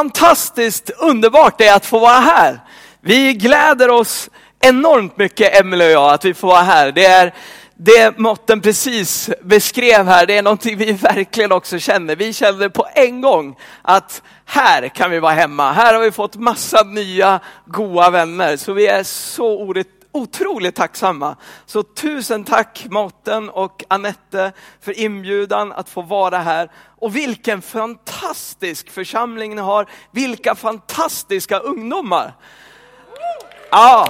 Fantastiskt underbart det är att få vara här. Vi gläder oss enormt mycket, Emelie och jag, att vi får vara här. Det är det Motten precis beskrev här, det är någonting vi verkligen också känner. Vi kände på en gång att här kan vi vara hemma. Här har vi fått massa nya goa vänner. Så vi är så otroligt tacksamma. Så tusen tack Mårten och Anette för inbjudan att få vara här. Och vilken fantastisk församling ni har. Vilka fantastiska ungdomar. Ja.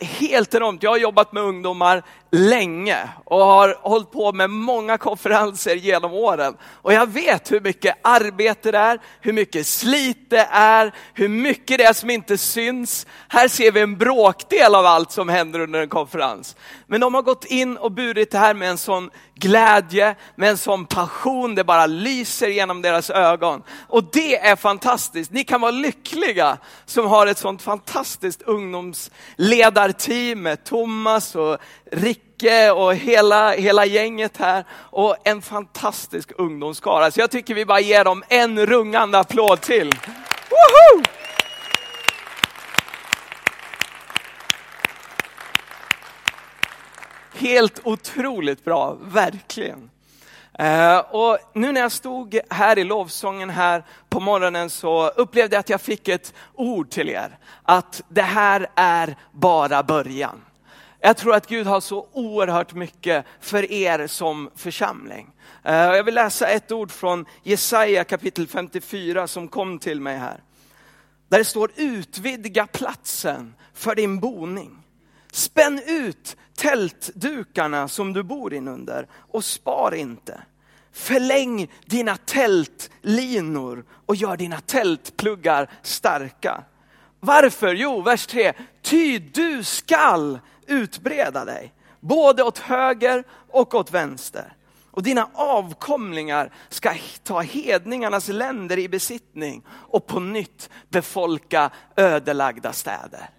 Helt enormt. Jag har jobbat med ungdomar länge och har hållit på med många konferenser genom åren. Och jag vet hur mycket arbete det är, hur mycket slit det är, hur mycket det är som inte syns. Här ser vi en bråkdel av allt som händer under en konferens. Men de har gått in och burit det här med en sån glädje, med en sån passion, det bara lyser genom deras ögon. Och det är fantastiskt. Ni kan vara lyckliga som har ett sånt fantastiskt ungdomsledarteam med Thomas och Micke och hela, hela gänget här och en fantastisk ungdomsskara. Så jag tycker vi bara ger dem en rungande applåd till. Woho! Helt otroligt bra, verkligen. Uh, och nu när jag stod här i lovsången här på morgonen så upplevde jag att jag fick ett ord till er. Att det här är bara början. Jag tror att Gud har så oerhört mycket för er som församling. Eh, jag vill läsa ett ord från Jesaja kapitel 54 som kom till mig här. Där det står utvidga platsen för din boning. Spänn ut tältdukarna som du bor inunder och spar inte. Förläng dina tältlinor och gör dina tältpluggar starka. Varför? Jo, vers 3. Ty du skall utbreda dig, både åt höger och åt vänster. Och dina avkomlingar ska ta hedningarnas länder i besittning och på nytt befolka ödelagda städer.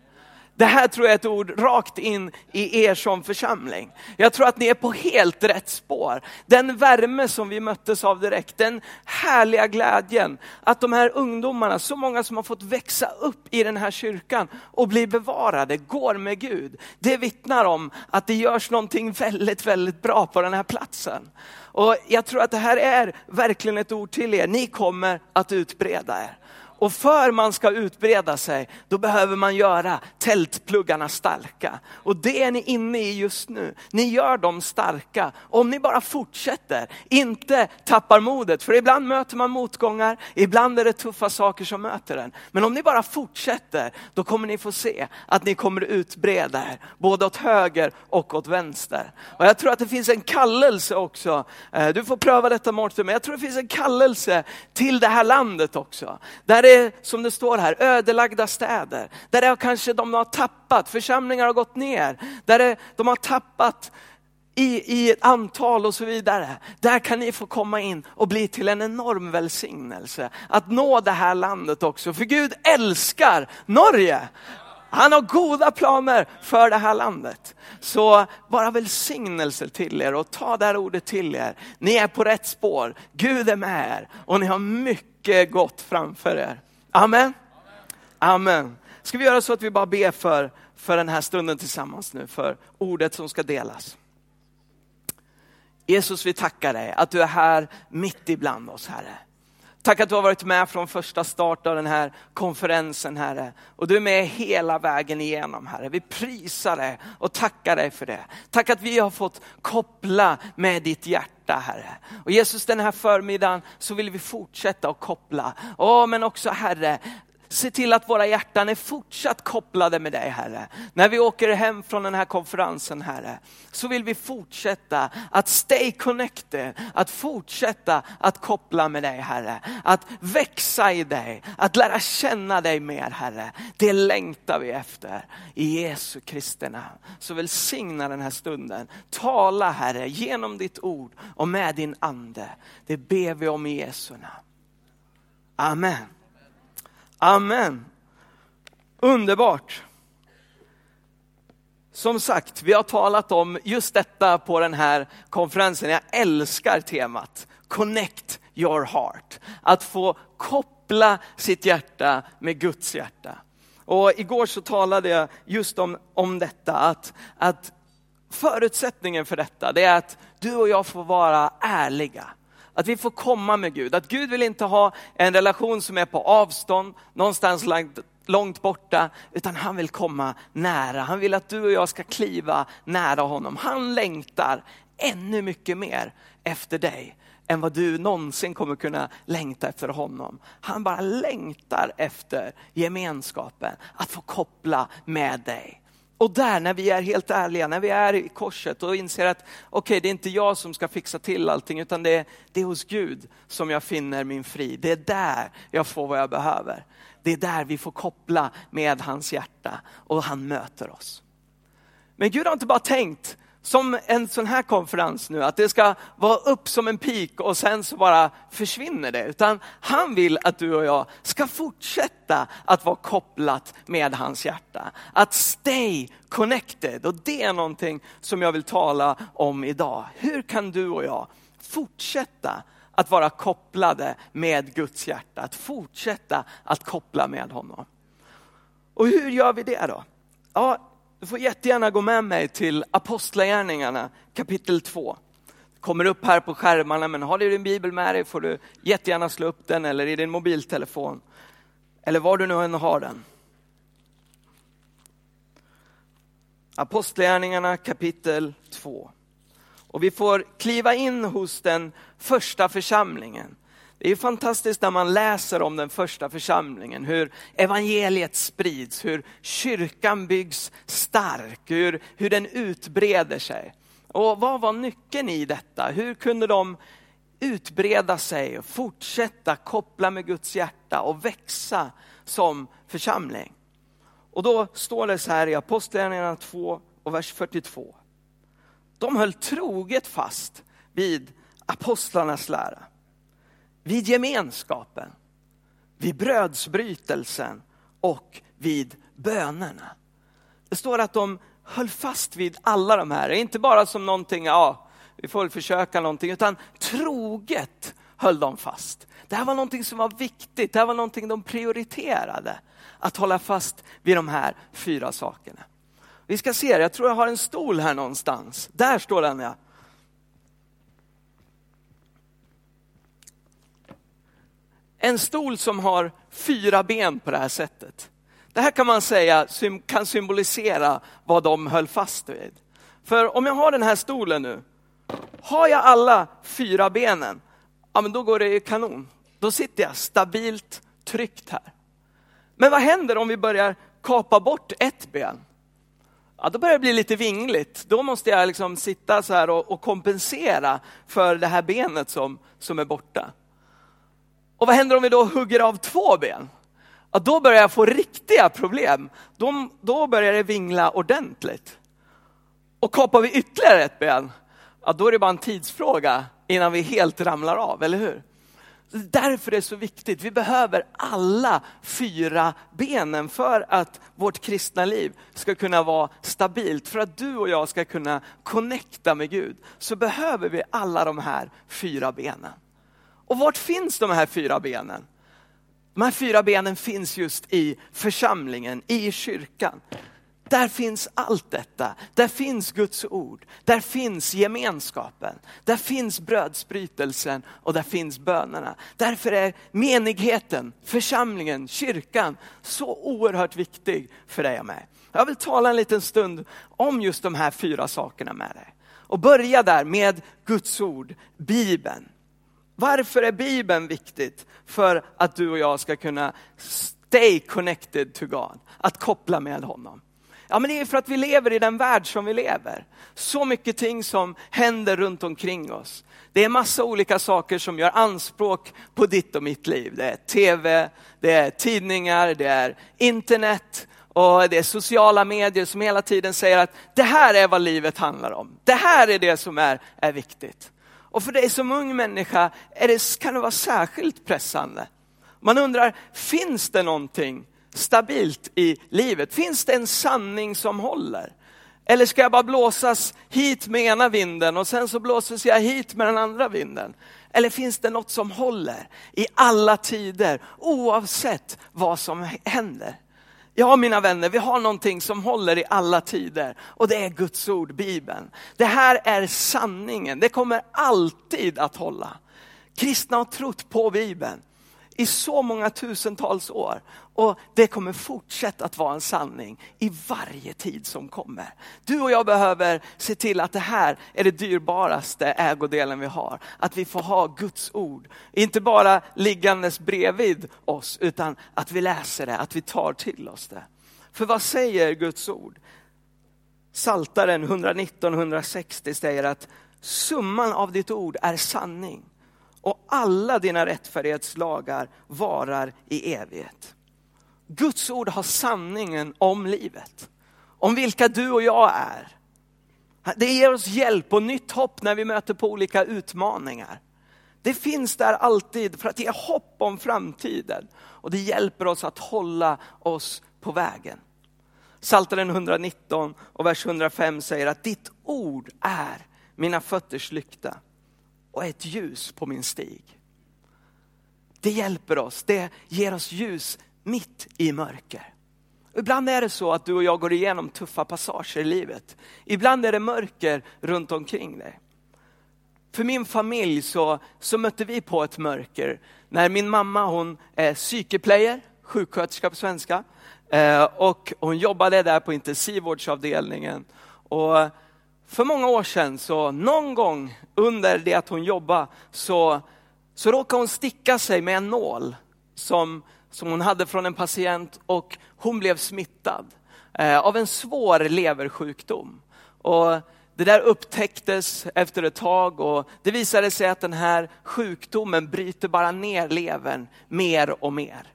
Det här tror jag är ett ord rakt in i er som församling. Jag tror att ni är på helt rätt spår. Den värme som vi möttes av direkt, den härliga glädjen. Att de här ungdomarna, så många som har fått växa upp i den här kyrkan och bli bevarade, går med Gud. Det vittnar om att det görs någonting väldigt, väldigt bra på den här platsen. Och jag tror att det här är verkligen ett ord till er. Ni kommer att utbreda er. Och för man ska utbreda sig, då behöver man göra tältpluggarna starka. Och det är ni inne i just nu. Ni gör dem starka. Om ni bara fortsätter, inte tappar modet. För ibland möter man motgångar, ibland är det tuffa saker som möter en. Men om ni bara fortsätter, då kommer ni få se att ni kommer utbreda er. Både åt höger och åt vänster. Och jag tror att det finns en kallelse också. Eh, du får pröva detta Mårten, men jag tror det finns en kallelse till det här landet också. Där det är, som det står här, ödelagda städer. Där det kanske de har tappat, församlingar har gått ner. Där är, de har tappat i, i ett antal och så vidare. Där kan ni få komma in och bli till en enorm välsignelse. Att nå det här landet också. För Gud älskar Norge. Han har goda planer för det här landet. Så bara välsignelse till er och ta det här ordet till er. Ni är på rätt spår. Gud är med er och ni har mycket mycket gott framför er. Amen. Amen. Ska vi göra så att vi bara ber för, för den här stunden tillsammans nu, för ordet som ska delas. Jesus, vi tackar dig att du är här mitt ibland oss, Herre. Tack att du har varit med från första start av den här konferensen, Herre. Och du är med hela vägen igenom, Herre. Vi prisar dig och tackar dig för det. Tack att vi har fått koppla med ditt hjärta, Herre. Och Jesus, den här förmiddagen så vill vi fortsätta att koppla. Åh, men också Herre, Se till att våra hjärtan är fortsatt kopplade med dig Herre. När vi åker hem från den här konferensen Herre, så vill vi fortsätta att stay connected, att fortsätta att koppla med dig Herre. Att växa i dig, att lära känna dig mer Herre. Det längtar vi efter. I Jesu Kristi namn. Så välsigna den här stunden. Tala Herre genom ditt ord och med din ande. Det ber vi om i Jesu namn. Amen. Amen. Underbart. Som sagt, vi har talat om just detta på den här konferensen. Jag älskar temat connect your heart. Att få koppla sitt hjärta med Guds hjärta. Och igår så talade jag just om, om detta, att, att förutsättningen för detta det är att du och jag får vara ärliga. Att vi får komma med Gud. Att Gud vill inte ha en relation som är på avstånd, någonstans långt, långt borta, utan han vill komma nära. Han vill att du och jag ska kliva nära honom. Han längtar ännu mycket mer efter dig än vad du någonsin kommer kunna längta efter honom. Han bara längtar efter gemenskapen, att få koppla med dig. Och där, när vi är helt ärliga, när vi är i korset och inser att okej, okay, det är inte jag som ska fixa till allting, utan det är, det är hos Gud som jag finner min frid. Det är där jag får vad jag behöver. Det är där vi får koppla med hans hjärta och han möter oss. Men Gud har inte bara tänkt som en sån här konferens nu, att det ska vara upp som en pik och sen så bara försvinner det. Utan han vill att du och jag ska fortsätta att vara kopplat med hans hjärta. Att stay connected. Och det är någonting som jag vill tala om idag. Hur kan du och jag fortsätta att vara kopplade med Guds hjärta? Att fortsätta att koppla med honom. Och hur gör vi det då? Ja, du får jättegärna gå med mig till Apostlagärningarna kapitel 2. Kommer upp här på skärmarna, men har du din bibel med dig får du jättegärna slå upp den eller i din mobiltelefon. Eller var du nu än har den. Apostlagärningarna kapitel 2. Och vi får kliva in hos den första församlingen. Det är fantastiskt när man läser om den första församlingen, hur evangeliet sprids, hur kyrkan byggs stark, hur, hur den utbreder sig. Och vad var nyckeln i detta? Hur kunde de utbreda sig och fortsätta koppla med Guds hjärta och växa som församling? Och då står det så här i Apostlagärningarna 2 och vers 42. De höll troget fast vid apostlarnas lära vid gemenskapen, vid brödsbrytelsen och vid bönerna. Det står att de höll fast vid alla de här, inte bara som någonting, ja, vi får väl försöka någonting, utan troget höll de fast. Det här var någonting som var viktigt, det här var någonting de prioriterade. Att hålla fast vid de här fyra sakerna. Vi ska se, jag tror jag har en stol här någonstans. Där står den ja. En stol som har fyra ben på det här sättet. Det här kan man säga kan symbolisera vad de höll fast vid. För om jag har den här stolen nu, har jag alla fyra benen, ja men då går det ju kanon. Då sitter jag stabilt tryggt här. Men vad händer om vi börjar kapa bort ett ben? Ja, då börjar det bli lite vingligt. Då måste jag liksom sitta så här och, och kompensera för det här benet som, som är borta. Och vad händer om vi då hugger av två ben? Ja, då börjar jag få riktiga problem. Då, då börjar det vingla ordentligt. Och kapar vi ytterligare ett ben, ja, då är det bara en tidsfråga innan vi helt ramlar av, eller hur? Därför är det så viktigt. Vi behöver alla fyra benen för att vårt kristna liv ska kunna vara stabilt. För att du och jag ska kunna connecta med Gud så behöver vi alla de här fyra benen. Och vart finns de här fyra benen? De här fyra benen finns just i församlingen, i kyrkan. Där finns allt detta. Där finns Guds ord. Där finns gemenskapen. Där finns brödsbrytelsen och där finns bönerna. Därför är menigheten, församlingen, kyrkan så oerhört viktig för dig och mig. Jag vill tala en liten stund om just de här fyra sakerna med dig. Och börja där med Guds ord, Bibeln. Varför är Bibeln viktigt? För att du och jag ska kunna stay connected to God, att koppla med honom. Ja, men det är för att vi lever i den värld som vi lever. Så mycket ting som händer runt omkring oss. Det är massa olika saker som gör anspråk på ditt och mitt liv. Det är tv, det är tidningar, det är internet och det är sociala medier som hela tiden säger att det här är vad livet handlar om. Det här är det som är, är viktigt. Och för dig som ung människa är det, kan det vara särskilt pressande. Man undrar, finns det någonting stabilt i livet? Finns det en sanning som håller? Eller ska jag bara blåsas hit med ena vinden och sen så blåses jag hit med den andra vinden? Eller finns det något som håller i alla tider oavsett vad som händer? Ja mina vänner, vi har någonting som håller i alla tider och det är Guds ord, Bibeln. Det här är sanningen, det kommer alltid att hålla. Kristna har trott på Bibeln i så många tusentals år. Och det kommer fortsätta att vara en sanning i varje tid som kommer. Du och jag behöver se till att det här är det dyrbaraste ägodelen vi har. Att vi får ha Guds ord, inte bara liggandes bredvid oss, utan att vi läser det, att vi tar till oss det. För vad säger Guds ord? Saltaren 119-160 säger att summan av ditt ord är sanning och alla dina rättfärdighetslagar varar i evighet. Guds ord har sanningen om livet, om vilka du och jag är. Det ger oss hjälp och nytt hopp när vi möter på olika utmaningar. Det finns där alltid för att ge hopp om framtiden och det hjälper oss att hålla oss på vägen. Psaltaren 119 och vers 105 säger att ditt ord är mina fötters lykta och ett ljus på min stig. Det hjälper oss, det ger oss ljus mitt i mörker. Ibland är det så att du och jag går igenom tuffa passager i livet. Ibland är det mörker runt omkring dig. För min familj så, så mötte vi på ett mörker när min mamma hon är psykeplayer, sjuksköterska på svenska. Eh, och hon jobbade där på intensivvårdsavdelningen. Och för många år sedan, så någon gång under det att hon jobbade, så, så råkade hon sticka sig med en nål som, som hon hade från en patient och hon blev smittad eh, av en svår leversjukdom. Och det där upptäcktes efter ett tag och det visade sig att den här sjukdomen bryter bara ner levern mer och mer.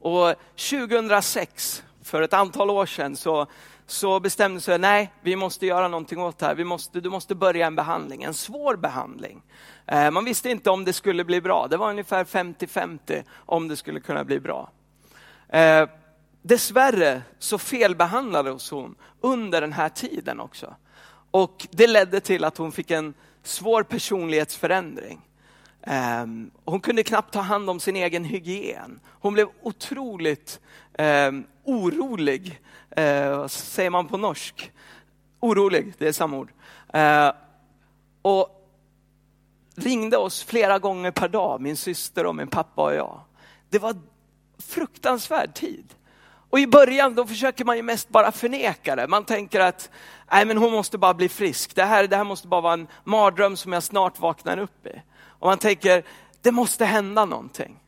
Och 2006, för ett antal år sedan, så så bestämde sig, nej, vi måste göra någonting åt det här. Vi måste, du måste börja en behandling, en svår behandling. Eh, man visste inte om det skulle bli bra. Det var ungefär 50-50 om det skulle kunna bli bra. Eh, dessvärre så felbehandlades hon under den här tiden också. Och det ledde till att hon fick en svår personlighetsförändring. Ehm, hon kunde knappt ta hand om sin egen hygien. Hon blev otroligt ehm, orolig eh, vad säger man på norsk? Orolig, det är samma ord. Eh, och ringde oss flera gånger per dag, min syster och min pappa och jag. Det var fruktansvärd tid. Och i början då försöker man ju mest bara förneka det. Man tänker att nej, men hon måste bara bli frisk. Det här, det här måste bara vara en mardröm som jag snart vaknar upp i. Och man tänker, det måste hända någonting.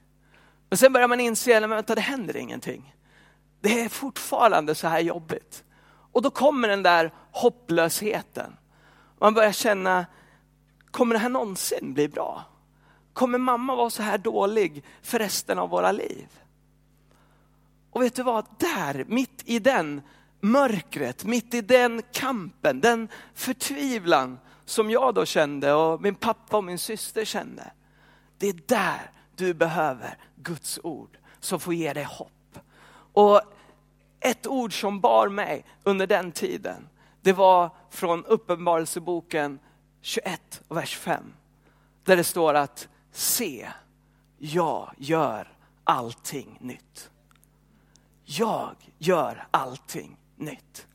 Men sen börjar man inse, att det händer ingenting. Det är fortfarande så här jobbigt. Och då kommer den där hopplösheten. Man börjar känna, kommer det här någonsin bli bra? Kommer mamma vara så här dålig för resten av våra liv? Och vet du vad, där, mitt i den mörkret, mitt i den kampen, den förtvivlan som jag då kände och min pappa och min syster kände. Det är där du behöver Guds ord som får ge dig hopp. Och ett ord som bar mig under den tiden, det var från Uppenbarelseboken 21 vers 5. Där det står att se, jag gör allting nytt. Jag gör allting nytt.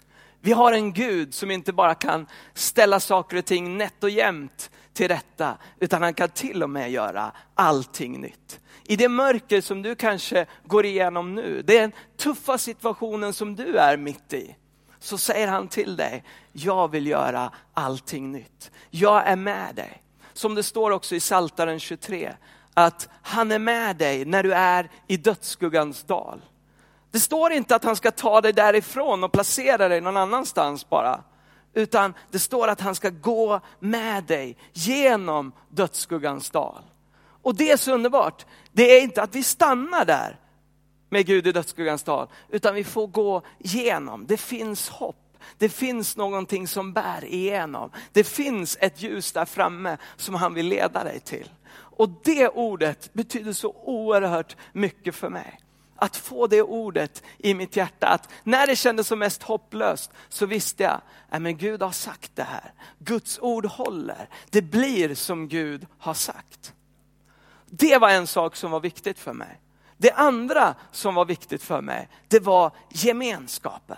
Vi har en Gud som inte bara kan ställa saker och ting nätt och jämnt till rätta, utan han kan till och med göra allting nytt. I det mörker som du kanske går igenom nu, den tuffa situationen som du är mitt i, så säger han till dig, jag vill göra allting nytt. Jag är med dig. Som det står också i Saltaren 23, att han är med dig när du är i dödsskuggans dal. Det står inte att han ska ta dig därifrån och placera dig någon annanstans bara. Utan det står att han ska gå med dig genom dödsskuggans dal. Och det är så underbart. Det är inte att vi stannar där med Gud i dödsskuggans dal, utan vi får gå igenom. Det finns hopp. Det finns någonting som bär igenom. Det finns ett ljus där framme som han vill leda dig till. Och det ordet betyder så oerhört mycket för mig. Att få det ordet i mitt hjärta. Att när det kändes som mest hopplöst så visste jag, nej men Gud har sagt det här. Guds ord håller. Det blir som Gud har sagt. Det var en sak som var viktigt för mig. Det andra som var viktigt för mig, det var gemenskapen.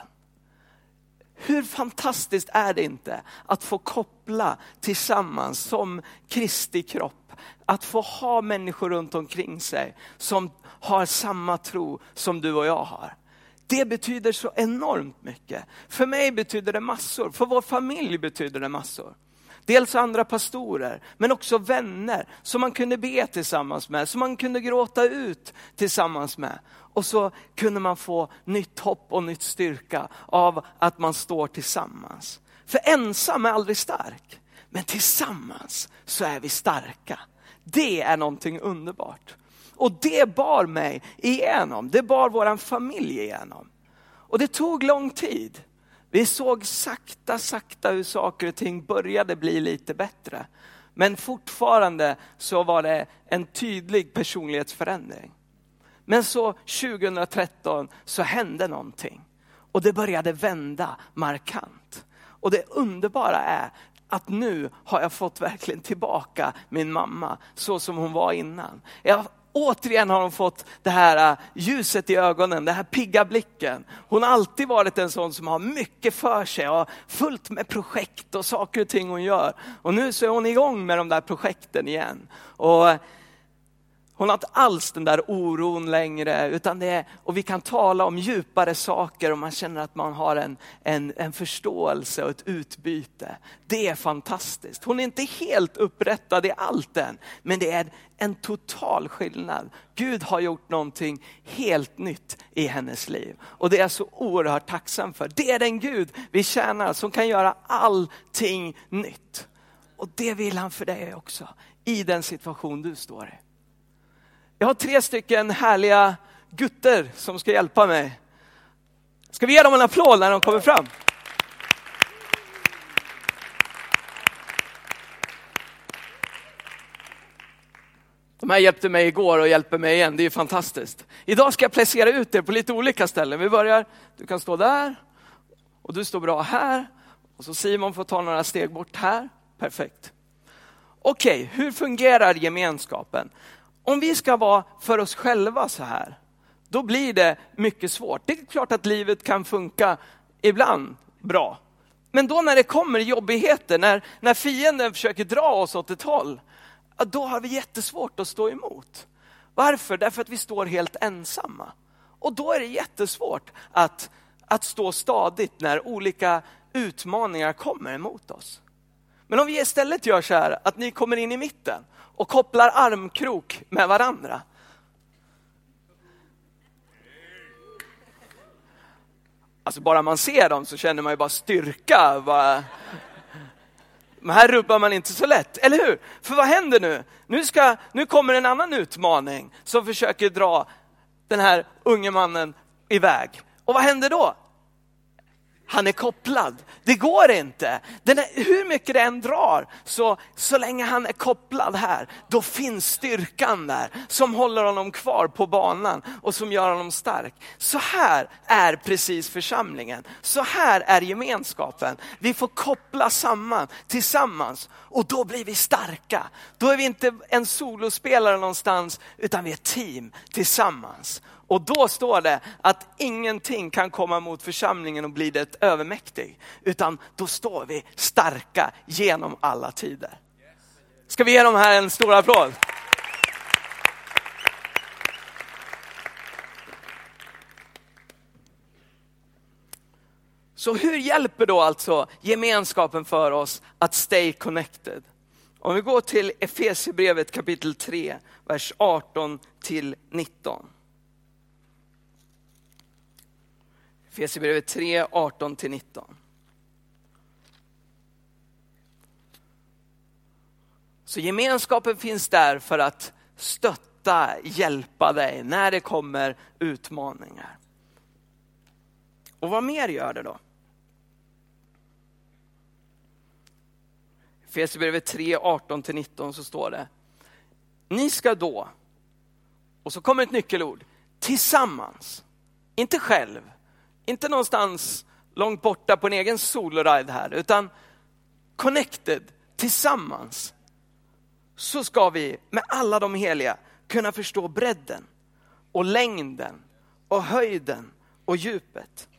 Hur fantastiskt är det inte att få koppla tillsammans som Kristi kropp? Att få ha människor runt omkring sig som har samma tro som du och jag har. Det betyder så enormt mycket. För mig betyder det massor, för vår familj betyder det massor. Dels andra pastorer, men också vänner som man kunde be tillsammans med, som man kunde gråta ut tillsammans med. Och så kunde man få nytt hopp och nytt styrka av att man står tillsammans. För ensam är aldrig stark, men tillsammans så är vi starka. Det är någonting underbart. Och det bar mig igenom, det bar vår familj igenom. Och det tog lång tid. Vi såg sakta, sakta hur saker och ting började bli lite bättre. Men fortfarande så var det en tydlig personlighetsförändring. Men så 2013 så hände någonting och det började vända markant. Och det underbara är att nu har jag fått verkligen tillbaka min mamma så som hon var innan. Jag återigen har hon fått det här äh, ljuset i ögonen, den här pigga blicken. Hon har alltid varit en sån som har mycket för sig och fullt med projekt och saker och ting hon gör. Och nu så är hon igång med de där projekten igen. Och hon har inte alls den där oron längre, utan det är, och vi kan tala om djupare saker och man känner att man har en, en, en förståelse och ett utbyte. Det är fantastiskt. Hon är inte helt upprättad i allt än, men det är en total skillnad. Gud har gjort någonting helt nytt i hennes liv. Och det är jag så oerhört tacksam för. Det är den Gud vi tjänar som kan göra allting nytt. Och det vill han för dig också, i den situation du står i. Jag har tre stycken härliga gutter som ska hjälpa mig. Ska vi ge dem en applåd när de kommer fram? De här hjälpte mig igår och hjälper mig igen, det är fantastiskt. Idag ska jag placera ut er på lite olika ställen. Vi börjar, du kan stå där och du står bra här. Och så Simon får ta några steg bort här. Perfekt. Okej, okay, hur fungerar gemenskapen? Om vi ska vara för oss själva så här, då blir det mycket svårt. Det är klart att livet kan funka ibland bra. Men då när det kommer jobbigheter, när, när fienden försöker dra oss åt ett håll, då har vi jättesvårt att stå emot. Varför? Därför att vi står helt ensamma. Och då är det jättesvårt att, att stå stadigt när olika utmaningar kommer emot oss. Men om vi istället gör så här, att ni kommer in i mitten och kopplar armkrok med varandra. Alltså bara man ser dem så känner man ju bara styrka. Bara... Men här rubbar man inte så lätt, eller hur? För vad händer nu? Nu, ska, nu kommer en annan utmaning som försöker dra den här unge mannen iväg. Och vad händer då? Han är kopplad. Det går inte. Är, hur mycket det än drar, så, så länge han är kopplad här, då finns styrkan där som håller honom kvar på banan och som gör honom stark. Så här är precis församlingen. Så här är gemenskapen. Vi får koppla samman tillsammans och då blir vi starka. Då är vi inte en solospelare någonstans, utan vi är ett team tillsammans. Och då står det att ingenting kan komma mot församlingen och bli det övermäktig. Utan då står vi starka genom alla tider. Ska vi ge dem här en stor applåd? Så hur hjälper då alltså gemenskapen för oss att stay connected? Om vi går till Efesierbrevet kapitel 3, vers 18 till 19. Efesierbrevet 3, 18-19. Så gemenskapen finns där för att stötta, hjälpa dig när det kommer utmaningar. Och vad mer gör det då? Efesierbrevet 3, 18-19 så står det. Ni ska då, och så kommer ett nyckelord, tillsammans. Inte själv, inte någonstans långt borta på en egen soloride här, utan connected, tillsammans. Så ska vi med alla de heliga kunna förstå bredden och längden och höjden och djupet.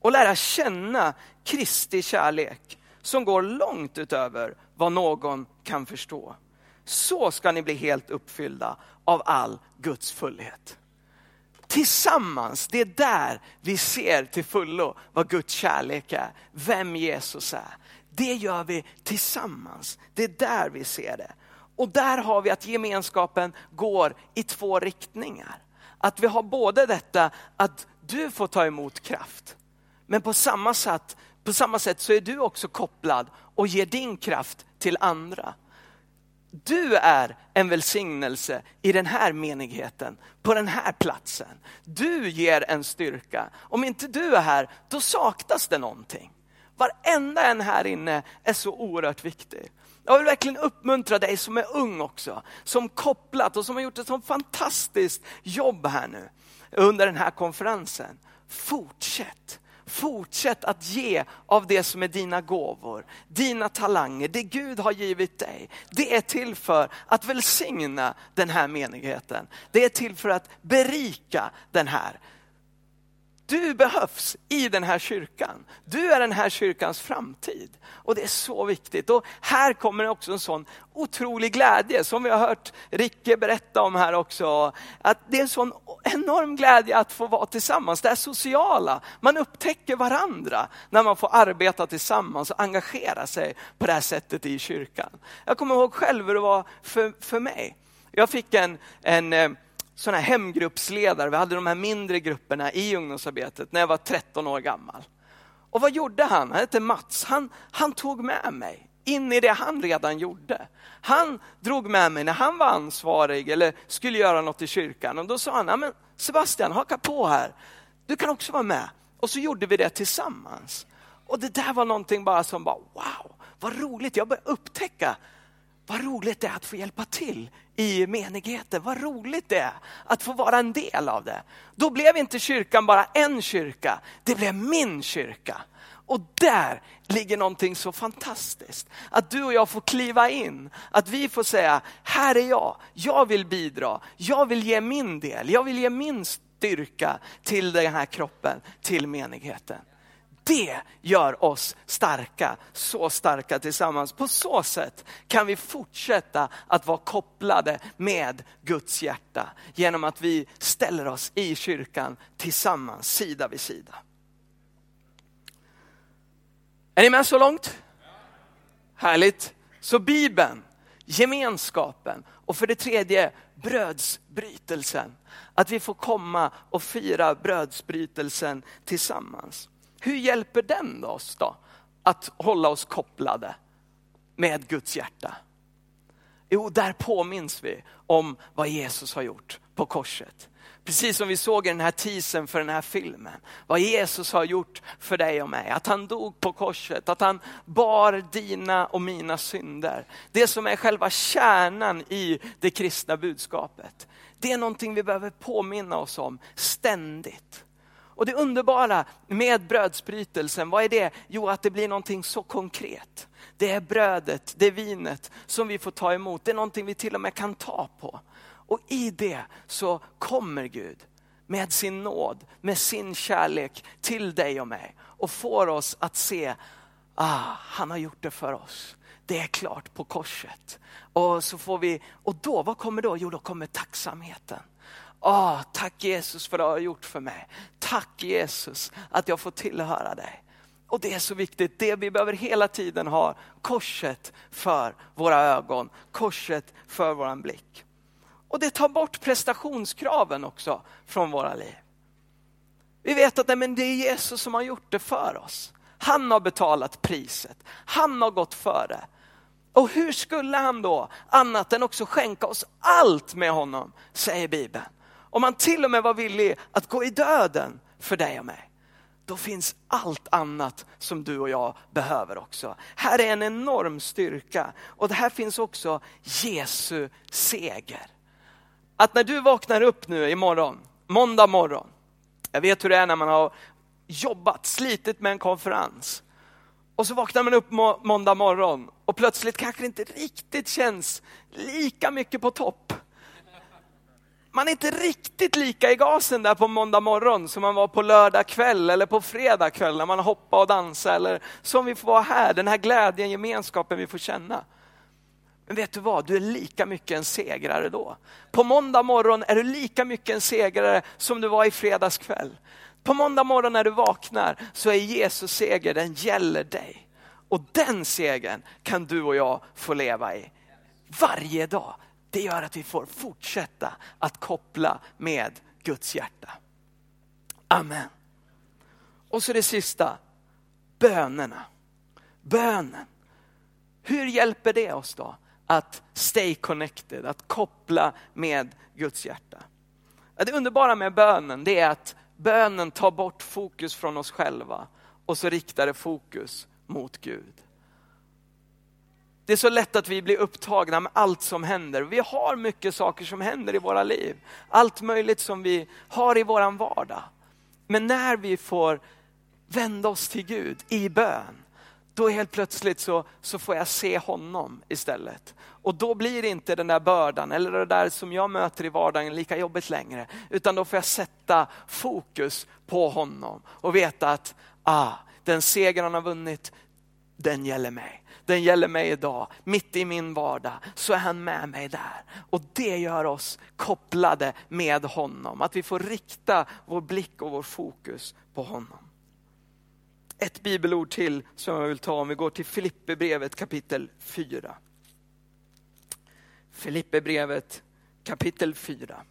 Och lära känna Kristi kärlek som går långt utöver vad någon kan förstå. Så ska ni bli helt uppfyllda av all Guds fullhet. Tillsammans, det är där vi ser till fullo vad Guds kärlek är, vem Jesus är. Det gör vi tillsammans, det är där vi ser det. Och där har vi att gemenskapen går i två riktningar. Att vi har både detta att du får ta emot kraft, men på samma sätt, på samma sätt så är du också kopplad och ger din kraft till andra. Du är en välsignelse i den här menigheten, på den här platsen. Du ger en styrka. Om inte du är här, då saknas det någonting. Varenda en här inne är så oerhört viktig. Jag vill verkligen uppmuntra dig som är ung också, som kopplat och som har gjort ett så fantastiskt jobb här nu under den här konferensen. Fortsätt. Fortsätt att ge av det som är dina gåvor, dina talanger, det Gud har givit dig. Det är till för att välsigna den här menigheten. Det är till för att berika den här. Du behövs i den här kyrkan. Du är den här kyrkans framtid. Och det är så viktigt. Och här kommer också en sån otrolig glädje som vi har hört Ricke berätta om här också. Att det är en sån enorm glädje att få vara tillsammans. Det är sociala. Man upptäcker varandra när man får arbeta tillsammans och engagera sig på det här sättet i kyrkan. Jag kommer ihåg själv hur det var för, för mig. Jag fick en, en eh, sådana sån här hemgruppsledare. Vi hade de här mindre grupperna i ungdomsarbetet när jag var 13 år gammal. Och vad gjorde han? Han hette Mats. Han, han tog med mig in i det han redan gjorde. Han drog med mig när han var ansvarig eller skulle göra något i kyrkan. Och då sa han, men Sebastian haka på här. Du kan också vara med. Och så gjorde vi det tillsammans. Och det där var någonting bara som bara, wow, vad roligt. Jag började upptäcka vad roligt det är att få hjälpa till i menigheten. Vad roligt det är att få vara en del av det. Då blev inte kyrkan bara en kyrka, det blev min kyrka. Och där ligger någonting så fantastiskt. Att du och jag får kliva in, att vi får säga, här är jag, jag vill bidra, jag vill ge min del, jag vill ge min styrka till den här kroppen, till menigheten. Det gör oss starka, så starka tillsammans. På så sätt kan vi fortsätta att vara kopplade med Guds hjärta genom att vi ställer oss i kyrkan tillsammans, sida vid sida. Är ni med så långt? Härligt. Så Bibeln, gemenskapen och för det tredje brödsbrytelsen. Att vi får komma och fira brödsbrytelsen tillsammans. Hur hjälper den oss då att hålla oss kopplade med Guds hjärta? Jo, där påminns vi om vad Jesus har gjort på korset. Precis som vi såg i den här teasern för den här filmen. Vad Jesus har gjort för dig och mig. Att han dog på korset, att han bar dina och mina synder. Det som är själva kärnan i det kristna budskapet. Det är någonting vi behöver påminna oss om ständigt. Och det underbara med brödsbrytelsen, vad är det? Jo, att det blir någonting så konkret. Det är brödet, det är vinet som vi får ta emot. Det är någonting vi till och med kan ta på. Och i det så kommer Gud med sin nåd, med sin kärlek till dig och mig och får oss att se, ah, han har gjort det för oss. Det är klart på korset. Och så får vi, och då, vad kommer då? Jo, då kommer tacksamheten. Åh, tack Jesus för det du har gjort för mig. Tack Jesus att jag får tillhöra dig. Och det är så viktigt, det vi behöver hela tiden ha korset för våra ögon, korset för våran blick. Och det tar bort prestationskraven också från våra liv. Vi vet att nej, det är Jesus som har gjort det för oss. Han har betalat priset, han har gått före. Och hur skulle han då annat än också skänka oss allt med honom, säger Bibeln. Om han till och med var villig att gå i döden för dig och mig, då finns allt annat som du och jag behöver också. Här är en enorm styrka och här finns också Jesu seger. Att när du vaknar upp nu imorgon måndag morgon. Jag vet hur det är när man har jobbat, slitit med en konferens. Och så vaknar man upp må måndag morgon och plötsligt kanske det inte riktigt känns lika mycket på topp. Man är inte riktigt lika i gasen där på måndag morgon som man var på lördag kväll eller på fredag kväll när man hoppade och dansade eller som vi får vara här, den här glädjen, gemenskapen vi får känna. Men vet du vad, du är lika mycket en segrare då. På måndag morgon är du lika mycket en segrare som du var i fredags kväll. På måndag morgon när du vaknar så är Jesus seger, den gäller dig. Och den segern kan du och jag få leva i varje dag. Det gör att vi får fortsätta att koppla med Guds hjärta. Amen. Och så det sista, bönerna. Bönen. Hur hjälper det oss då? att stay connected, att koppla med Guds hjärta. Det underbara med bönen det är att bönen tar bort fokus från oss själva och så riktar det fokus mot Gud. Det är så lätt att vi blir upptagna med allt som händer. Vi har mycket saker som händer i våra liv. Allt möjligt som vi har i våran vardag. Men när vi får vända oss till Gud i bön, då helt plötsligt så, så får jag se honom istället. Och då blir inte den där bördan eller det där som jag möter i vardagen lika jobbigt längre. Utan då får jag sätta fokus på honom och veta att ah, den seger han har vunnit, den gäller mig. Den gäller mig idag, mitt i min vardag, så är han med mig där. Och det gör oss kopplade med honom, att vi får rikta vår blick och vår fokus på honom ett bibelord till som jag vill ta om vi går till Filipperbrevet kapitel 4. Filipperbrevet kapitel 4.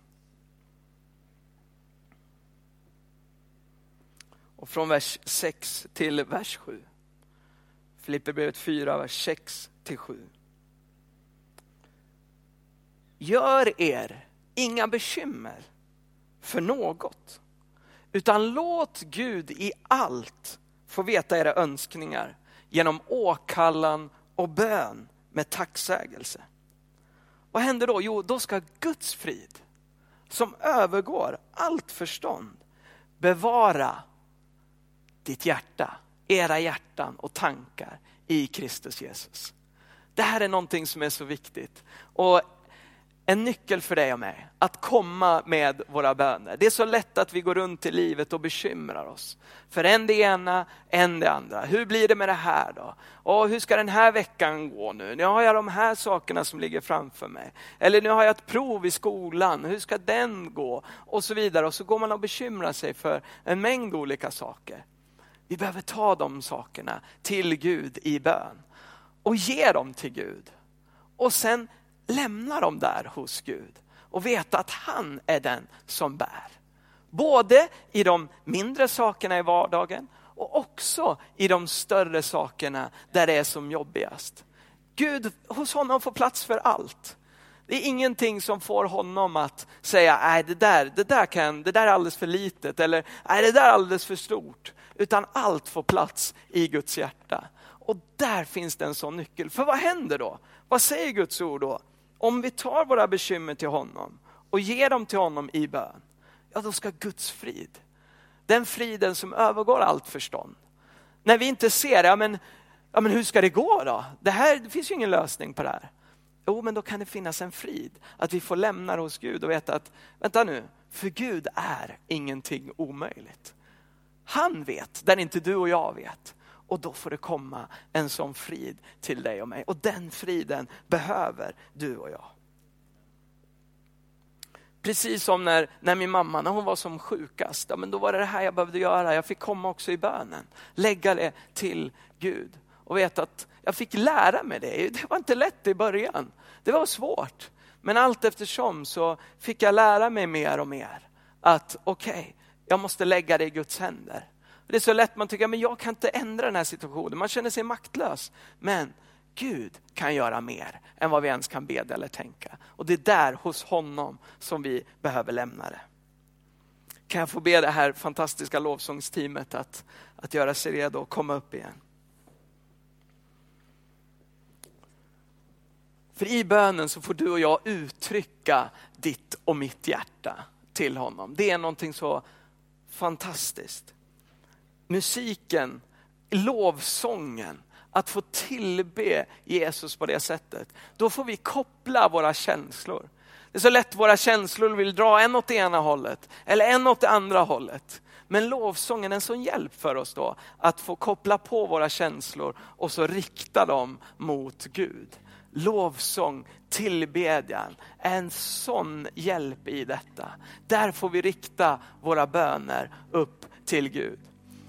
Och från vers 6 till vers 7. Filipperbrevet 4, vers 6 till 7. Gör er inga bekymmer för något, utan låt Gud i allt få veta era önskningar genom åkallan och bön med tacksägelse. Vad händer då? Jo, då ska Guds frid, som övergår allt förstånd, bevara ditt hjärta, era hjärtan och tankar i Kristus Jesus. Det här är någonting som är så viktigt. Och en nyckel för dig och mig, att komma med våra böner. Det är så lätt att vi går runt i livet och bekymrar oss. För en det ena, en det andra. Hur blir det med det här då? Och hur ska den här veckan gå nu? Nu har jag de här sakerna som ligger framför mig. Eller nu har jag ett prov i skolan, hur ska den gå? Och så vidare. Och så går man och bekymrar sig för en mängd olika saker. Vi behöver ta de sakerna till Gud i bön. Och ge dem till Gud. Och sen lämna dem där hos Gud och veta att han är den som bär. Både i de mindre sakerna i vardagen och också i de större sakerna där det är som jobbigast. Gud, hos honom får plats för allt. Det är ingenting som får honom att säga, nej det där, det där, kan, det där är alldeles för litet eller nej det där är alldeles för stort. Utan allt får plats i Guds hjärta. Och där finns det en sån nyckel. För vad händer då? Vad säger Guds ord då? Om vi tar våra bekymmer till honom och ger dem till honom i bön, ja då ska Guds frid, den friden som övergår allt förstånd. När vi inte ser, ja men, ja men hur ska det gå då? Det, här, det finns ju ingen lösning på det här. Jo, men då kan det finnas en frid, att vi får lämna det hos Gud och veta att, vänta nu, för Gud är ingenting omöjligt. Han vet, där inte du och jag vet. Och då får det komma en sån frid till dig och mig. Och den friden behöver du och jag. Precis som när, när min mamma, när hon var som sjukast, ja, men då var det det här jag behövde göra. Jag fick komma också i bönen, lägga det till Gud. Och veta att jag fick lära mig det. Det var inte lätt i början. Det var svårt. Men allt eftersom så fick jag lära mig mer och mer. Att okej, okay, jag måste lägga det i Guds händer. Det är så lätt man tycker, men jag kan inte ändra den här situationen. Man känner sig maktlös. Men Gud kan göra mer än vad vi ens kan bedja eller tänka. Och det är där hos honom som vi behöver lämna det. Kan jag få be det här fantastiska lovsångsteamet att, att göra sig redo och komma upp igen. För i bönen så får du och jag uttrycka ditt och mitt hjärta. till honom. Det är någonting så fantastiskt. Musiken, lovsången, att få tillbe Jesus på det sättet. Då får vi koppla våra känslor. Det är så lätt våra känslor vill dra en åt det ena hållet eller en åt det andra hållet. Men lovsången är en sån hjälp för oss då att få koppla på våra känslor och så rikta dem mot Gud. Lovsång, tillbedjan är en sån hjälp i detta. Där får vi rikta våra böner upp till Gud.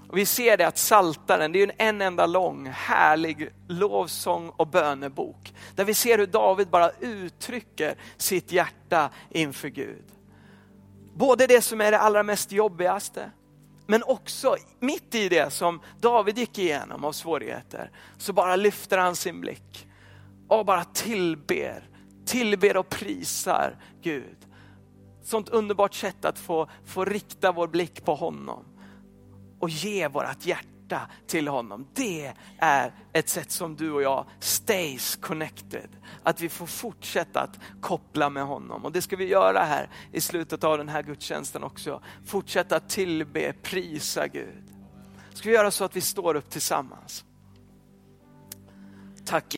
Och vi ser det att Saltaren, det är en enda lång härlig lovsång och bönebok. Där vi ser hur David bara uttrycker sitt hjärta inför Gud. Både det som är det allra mest jobbigaste, men också mitt i det som David gick igenom av svårigheter, så bara lyfter han sin blick och bara tillber, tillber och prisar Gud. Sånt underbart sätt att få, få rikta vår blick på honom och ge vårt hjärta till honom. Det är ett sätt som du och jag stays connected. Att vi får fortsätta att koppla med honom. Och det ska vi göra här i slutet av den här gudstjänsten också. Fortsätta tillbe, prisa Gud. Ska vi göra så att vi står upp tillsammans. Tack